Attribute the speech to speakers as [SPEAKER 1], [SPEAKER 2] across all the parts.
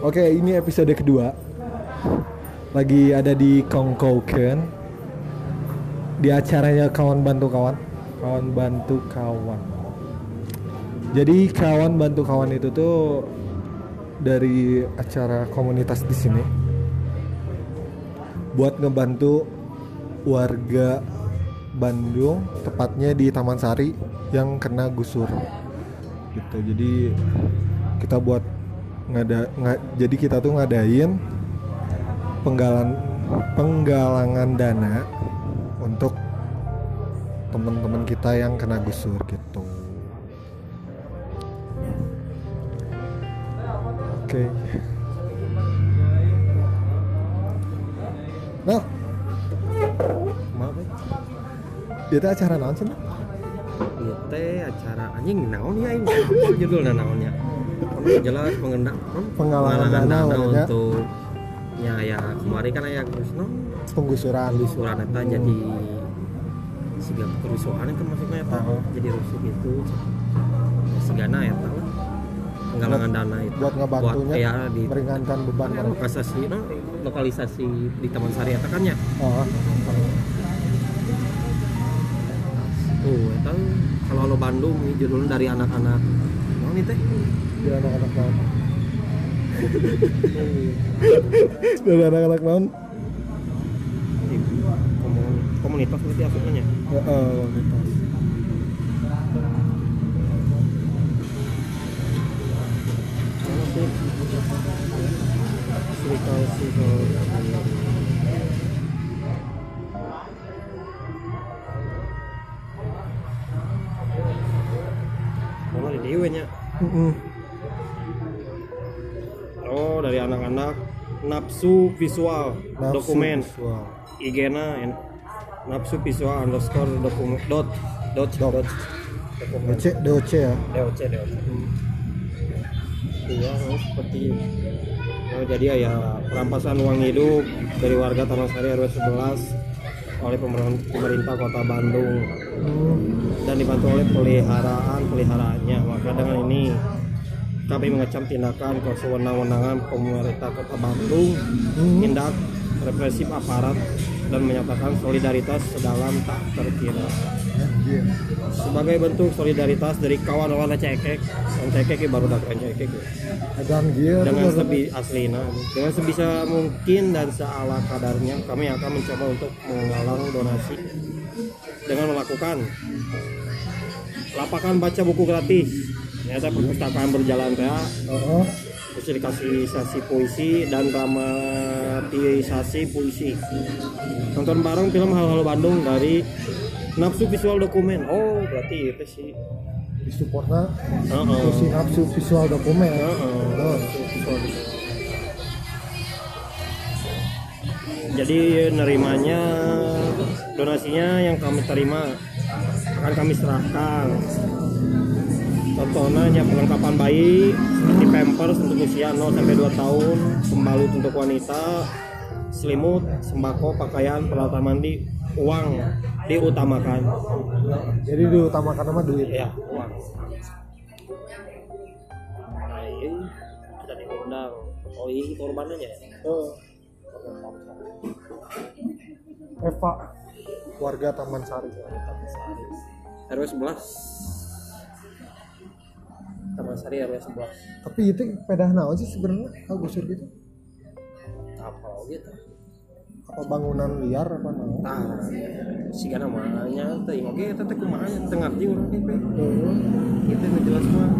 [SPEAKER 1] Oke, ini episode kedua. Lagi ada di Kongkoken. Di acaranya kawan bantu kawan. Kawan bantu kawan. Jadi kawan bantu kawan itu tuh dari acara komunitas di sini buat ngebantu warga Bandung, tepatnya di Taman Sari yang kena gusur. Gitu. Jadi kita buat ngada nga- jadi kita tuh ngadain penggalan penggalangan dana untuk teman-teman kita yang kena gusur gitu. Oke. Nah,
[SPEAKER 2] maaf ya
[SPEAKER 1] teh acara naon sih?
[SPEAKER 2] Ieu teh acara anjing naon ya ini judulnya naonnya jelas mengendak
[SPEAKER 1] Penggalangan dana lah, ya.
[SPEAKER 2] untuk ya ya kemarin kan aya Krisno
[SPEAKER 1] Penggusuran.
[SPEAKER 2] surat eta jadi siga kerusuhan kan maksudnya eta
[SPEAKER 1] Heeh.
[SPEAKER 2] jadi rusuh gitu sigana eta lah penggalangan dana itu.
[SPEAKER 1] buat ngebantunya
[SPEAKER 2] ya di
[SPEAKER 1] meringankan beban mereka.
[SPEAKER 2] lokalisasi no, lokalisasi di Taman Sari eta kan ya?
[SPEAKER 1] Oh,
[SPEAKER 2] tuh eta kalau lo Bandung nih judulnya dari anak-anak. Naon itu teh
[SPEAKER 1] dia anak-anak naon. Dari anak-anak naon.
[SPEAKER 2] Komun- komunitas berarti asupannya dewe nya?
[SPEAKER 1] Mm-mm.
[SPEAKER 2] Oh nafsu visual
[SPEAKER 1] Nafsu
[SPEAKER 2] dokumen
[SPEAKER 1] visual.
[SPEAKER 2] IG-na en- nafsu visual underscore dokumen dot dot
[SPEAKER 1] Dot.
[SPEAKER 2] dot dokumen
[SPEAKER 1] DOC, DOC ya.
[SPEAKER 2] DOC DOC iya oh, seperti oh, jadi ya, ya perampasan uang hidup dari warga Taman Sari RW 11 oleh pemer- pemerintah kota Bandung
[SPEAKER 1] Hmm.
[SPEAKER 2] dan dibantu oleh peliharaan peliharaannya maka dengan ini kami mengecam tindakan kesewenang-wenangan pemerintah kota Bandung tindak represif aparat dan menyatakan solidaritas sedalam tak terkira. Sebagai bentuk solidaritas dari kawan-kawan cekek yang cekek baru dapat cekek ya. Dengan sebi aslina dengan sebisa mungkin dan seala kadarnya kami akan mencoba untuk menggalang donasi. Dengan melakukan lapakan baca buku gratis ternyata perpustakaan berjalan ya
[SPEAKER 1] Heeh.
[SPEAKER 2] sosialisasi puisi dan dramatisasi puisi nonton bareng film hal-hal Bandung dari nafsu visual dokumen oh berarti itu sih
[SPEAKER 1] Di supportnya
[SPEAKER 2] Heeh.
[SPEAKER 1] si nafsu visual dokumen.
[SPEAKER 2] Heeh.
[SPEAKER 1] Oh.
[SPEAKER 2] Jadi nerimanya donasinya yang kami terima akan kami serahkan. Contohnya hanya perlengkapan bayi seperti pampers untuk usia 0 sampai 2 tahun, pembalut untuk wanita, selimut, sembako, pakaian, peralatan mandi, uang diutamakan.
[SPEAKER 1] Jadi diutamakan nama duit.
[SPEAKER 2] Ya, uang. Nah, ini kita diundang. Oh, ini korbannya ya?
[SPEAKER 1] Oh. Eva warga Taman Sari.
[SPEAKER 2] RW 11 Taman Sari RW 11
[SPEAKER 1] Tapi itu pedah naon sih sebenarnya kalau gusur gitu?
[SPEAKER 2] apa gitu
[SPEAKER 1] Apa bangunan liar apa naon?
[SPEAKER 2] nah sih namanya teh oke teh kumaha teh ngerti urang teh
[SPEAKER 1] Heeh.
[SPEAKER 2] kita nu jelas mah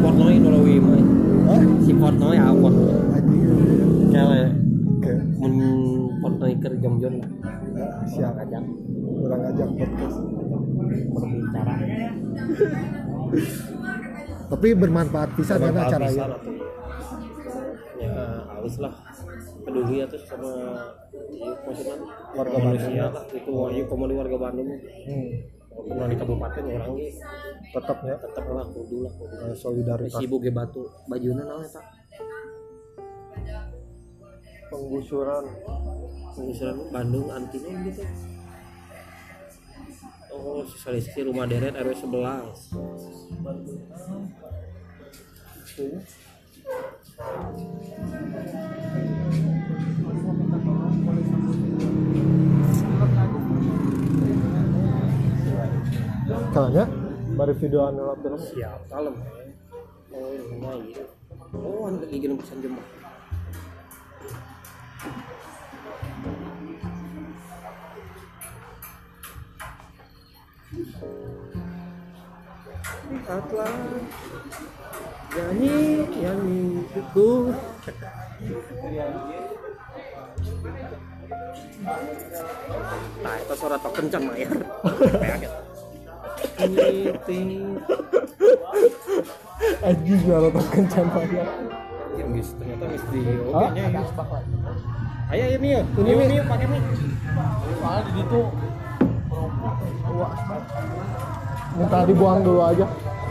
[SPEAKER 2] Portnoy Nolawi mah
[SPEAKER 1] Hah?
[SPEAKER 2] si Portnoy apa
[SPEAKER 1] Anjing.
[SPEAKER 2] kele
[SPEAKER 1] Oke.
[SPEAKER 2] mun Portnoy keur jongjon lah
[SPEAKER 1] Siap.
[SPEAKER 2] ngajak
[SPEAKER 1] Kurang ajak podcast.
[SPEAKER 2] berbicara
[SPEAKER 1] Tapi bermanfaat bisa
[SPEAKER 2] Bermanfaat
[SPEAKER 1] acara ya.
[SPEAKER 2] ya halus lah. Peduli ya tuh sama maksudnya warga manusia lah itu wahyu komodi warga Bandung.
[SPEAKER 1] Hmm.
[SPEAKER 2] walaupun di kabupaten orang ge
[SPEAKER 1] Tetap ya.
[SPEAKER 2] tetap lah kudu lah kudu.
[SPEAKER 1] Eh, solidaritas.
[SPEAKER 2] Si ibu ge batu. Bajuna naon eta
[SPEAKER 1] penggusuran.
[SPEAKER 2] Pengusuran Bandung anti naon gitu oh sosialisasi rumah deret RW 11
[SPEAKER 1] Kalanya? Baru video anu film.
[SPEAKER 2] siap kalem oh ini mah iya. Oh anu lagi pesan jembah lihatlah nyanyi nyanyi itu nah itu suara tok kencang mah ya kaget ting
[SPEAKER 1] Aji jual apa kencan banyak.
[SPEAKER 2] Anjir, guys, ternyata misteri
[SPEAKER 1] Hah?
[SPEAKER 2] oke nya ya. Ayo ya Mio,
[SPEAKER 1] Ini,
[SPEAKER 2] ini
[SPEAKER 1] Mi.
[SPEAKER 2] Mio pakai Mi.
[SPEAKER 1] Soalnya di situ minta dibuang dulu aja.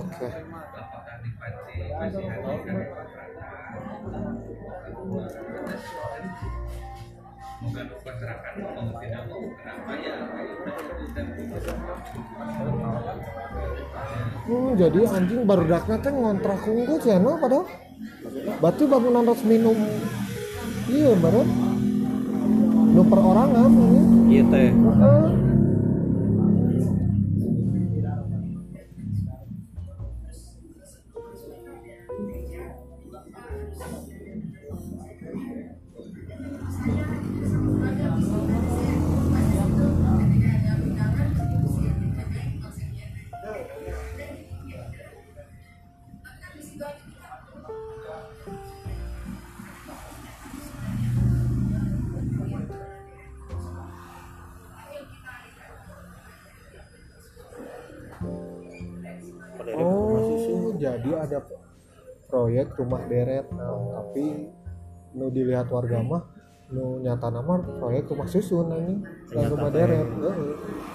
[SPEAKER 1] Oke. Hmm, jadi anjing baru daknya teh ngontrak unggul channel padahal. Berarti bangunan harus minum. Iya, baru. Nu perorangan ini.
[SPEAKER 2] Iya teh.
[SPEAKER 1] Heeh.
[SPEAKER 2] Pada
[SPEAKER 1] jadi ada proyek rumah deret, Nah, tapi nu dilihat warga mah nu nyata nama proyek rumah susun ini dan
[SPEAKER 2] Ternyata
[SPEAKER 1] rumah deret.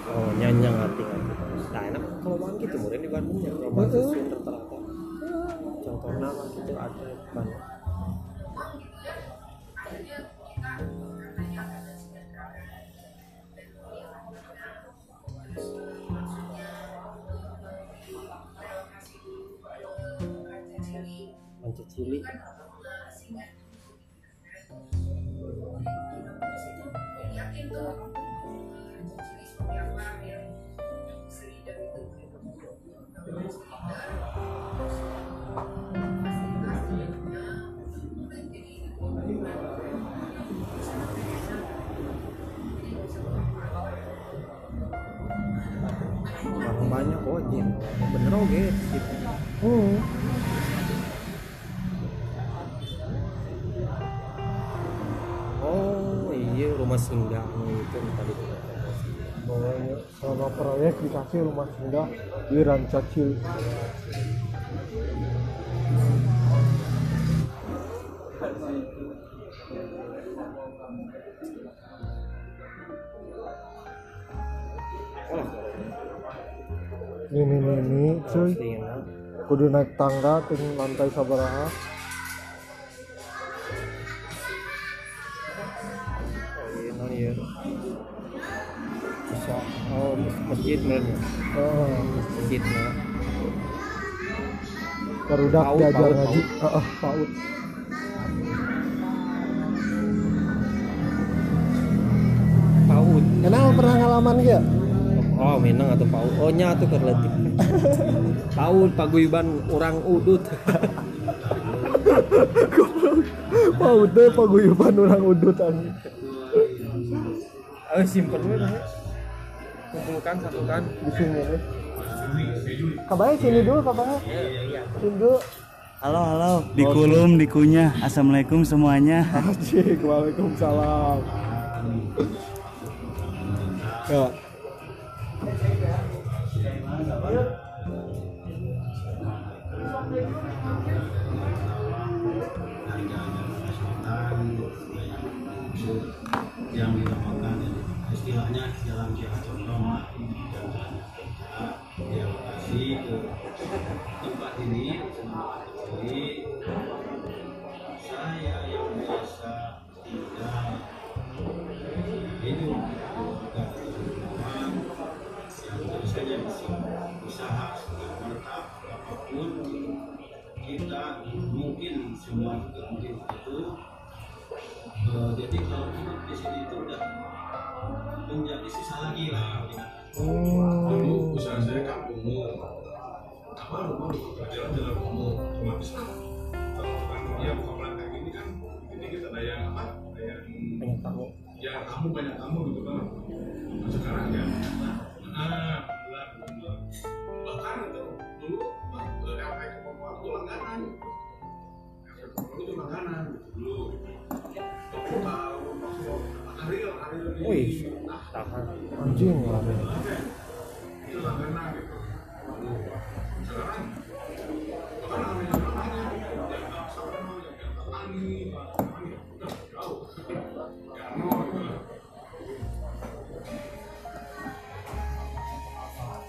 [SPEAKER 2] Oh, nyanyang hati hati. Nah, enak kalau makan gitu, mungkin di Bandung ya rumah susun rata-rata. Contohnya gitu ada di Orang banyak oh anjir. Bener oke. Gitu. Oh rumah singgah itu tadi
[SPEAKER 1] Bawanya sama proyek dikasih rumah singgah di Rancacil.
[SPEAKER 2] oh
[SPEAKER 1] Ini nih nih, cuy. Kudu naik tangga ting lantai sabaraha.
[SPEAKER 2] Masjid benernya
[SPEAKER 1] Heeh.
[SPEAKER 2] masjid
[SPEAKER 1] Barudak
[SPEAKER 2] Paut,
[SPEAKER 1] diajar ngaji. Heeh, paut.
[SPEAKER 2] paut
[SPEAKER 1] Kenal pernah ngalaman gak?
[SPEAKER 2] oh minang atau paut oh nya tuh kerletik paut paguyuban orang udut
[SPEAKER 1] Paut deh paguyuban orang udut anjing.
[SPEAKER 2] ayo simpen dulu kumpulkan satukan
[SPEAKER 1] di sini nih. Kabarnya sini dulu kabarnya. Sini dulu.
[SPEAKER 3] Halo halo, dikulum dikunyah. Assalamualaikum semuanya.
[SPEAKER 1] Asik, waalaikumsalam. Ya.
[SPEAKER 4] ini jadi saya
[SPEAKER 5] yang biasa tidak hidup yang tentu saja usaha serta apa pun
[SPEAKER 4] kita mungkin semua mungkin itu uh, jadi kalau hidup di sini itu udah menjadi susah lagi lah ya. oh. Apa rumah jalan jalan umum kan kalau kan ya bukan pelan kayak gini kan ini kita ada yang apa ada yang
[SPEAKER 2] banyak tamu
[SPEAKER 4] ya kamu banyak kamu gitu kan nah, sekarang ya nah bulan bulan bahkan itu dulu eh, efek kepemimpinan itu langganan efek kepemimpinan itu langganan gitu dulu maksud hari hari ini
[SPEAKER 2] wih
[SPEAKER 4] nah
[SPEAKER 2] tahan
[SPEAKER 1] anjing lah
[SPEAKER 4] itu langganan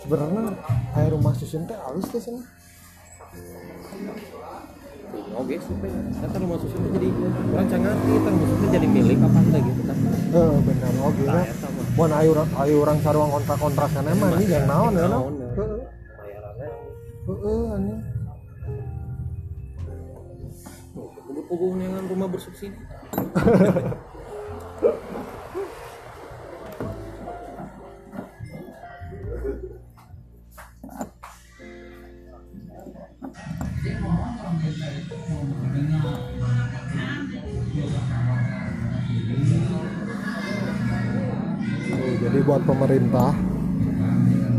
[SPEAKER 1] sebenarnya kayak rumah susun teh halus ke sini
[SPEAKER 2] oke supaya kan rumah susun itu jadi orang cangan kita rumah susun jadi milik apa enggak gitu kan
[SPEAKER 1] eh benar. Oke
[SPEAKER 2] Nah,
[SPEAKER 1] ya
[SPEAKER 2] eta mah.
[SPEAKER 1] buat ayo orang sarung kontrak kontrak kan emang ini yang naon ya
[SPEAKER 2] Naon, ya.
[SPEAKER 1] Heeh, anjing.
[SPEAKER 2] hubung dengan rumah bersubsidi
[SPEAKER 1] jadi buat pemerintah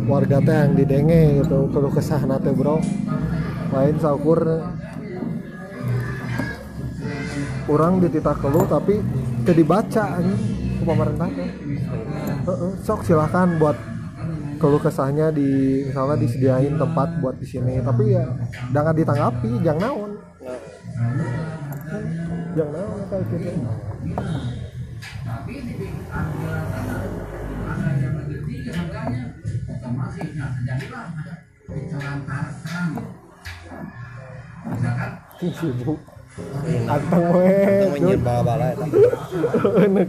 [SPEAKER 1] warga teh yang didenge gitu perlu kesah nate bro. Lain saukur. Orang dititah keluh tapi dibaca anjing ke pemerintah teh. Sok silahkan buat keluh kesahnya di misalnya disediain tempat buat di sini. Tapi ya jangan ditanggapi jangan naon. Jangan naon kayak gitu
[SPEAKER 2] bala-bala eta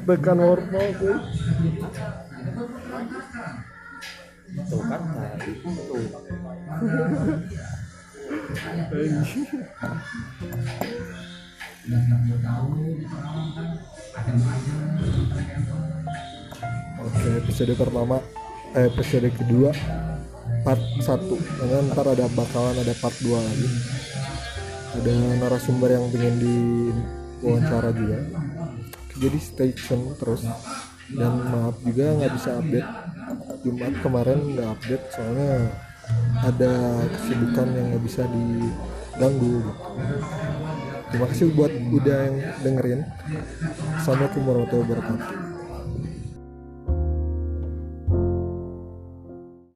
[SPEAKER 1] tekan
[SPEAKER 2] tuh kan tadi tuh
[SPEAKER 1] Oke, episode pertama, eh, episode kedua, part 1 Karena ntar ada bakalan ada part 2 lagi. Ada narasumber yang pengen di wawancara juga. Jadi stay tune terus. Dan maaf juga nggak bisa update. Jumat kemarin nggak update soalnya ada kesibukan yang nggak bisa diganggu gitu. Terima kasih buat udah yang dengerin. Assalamualaikum warahmatullahi wabarakatuh.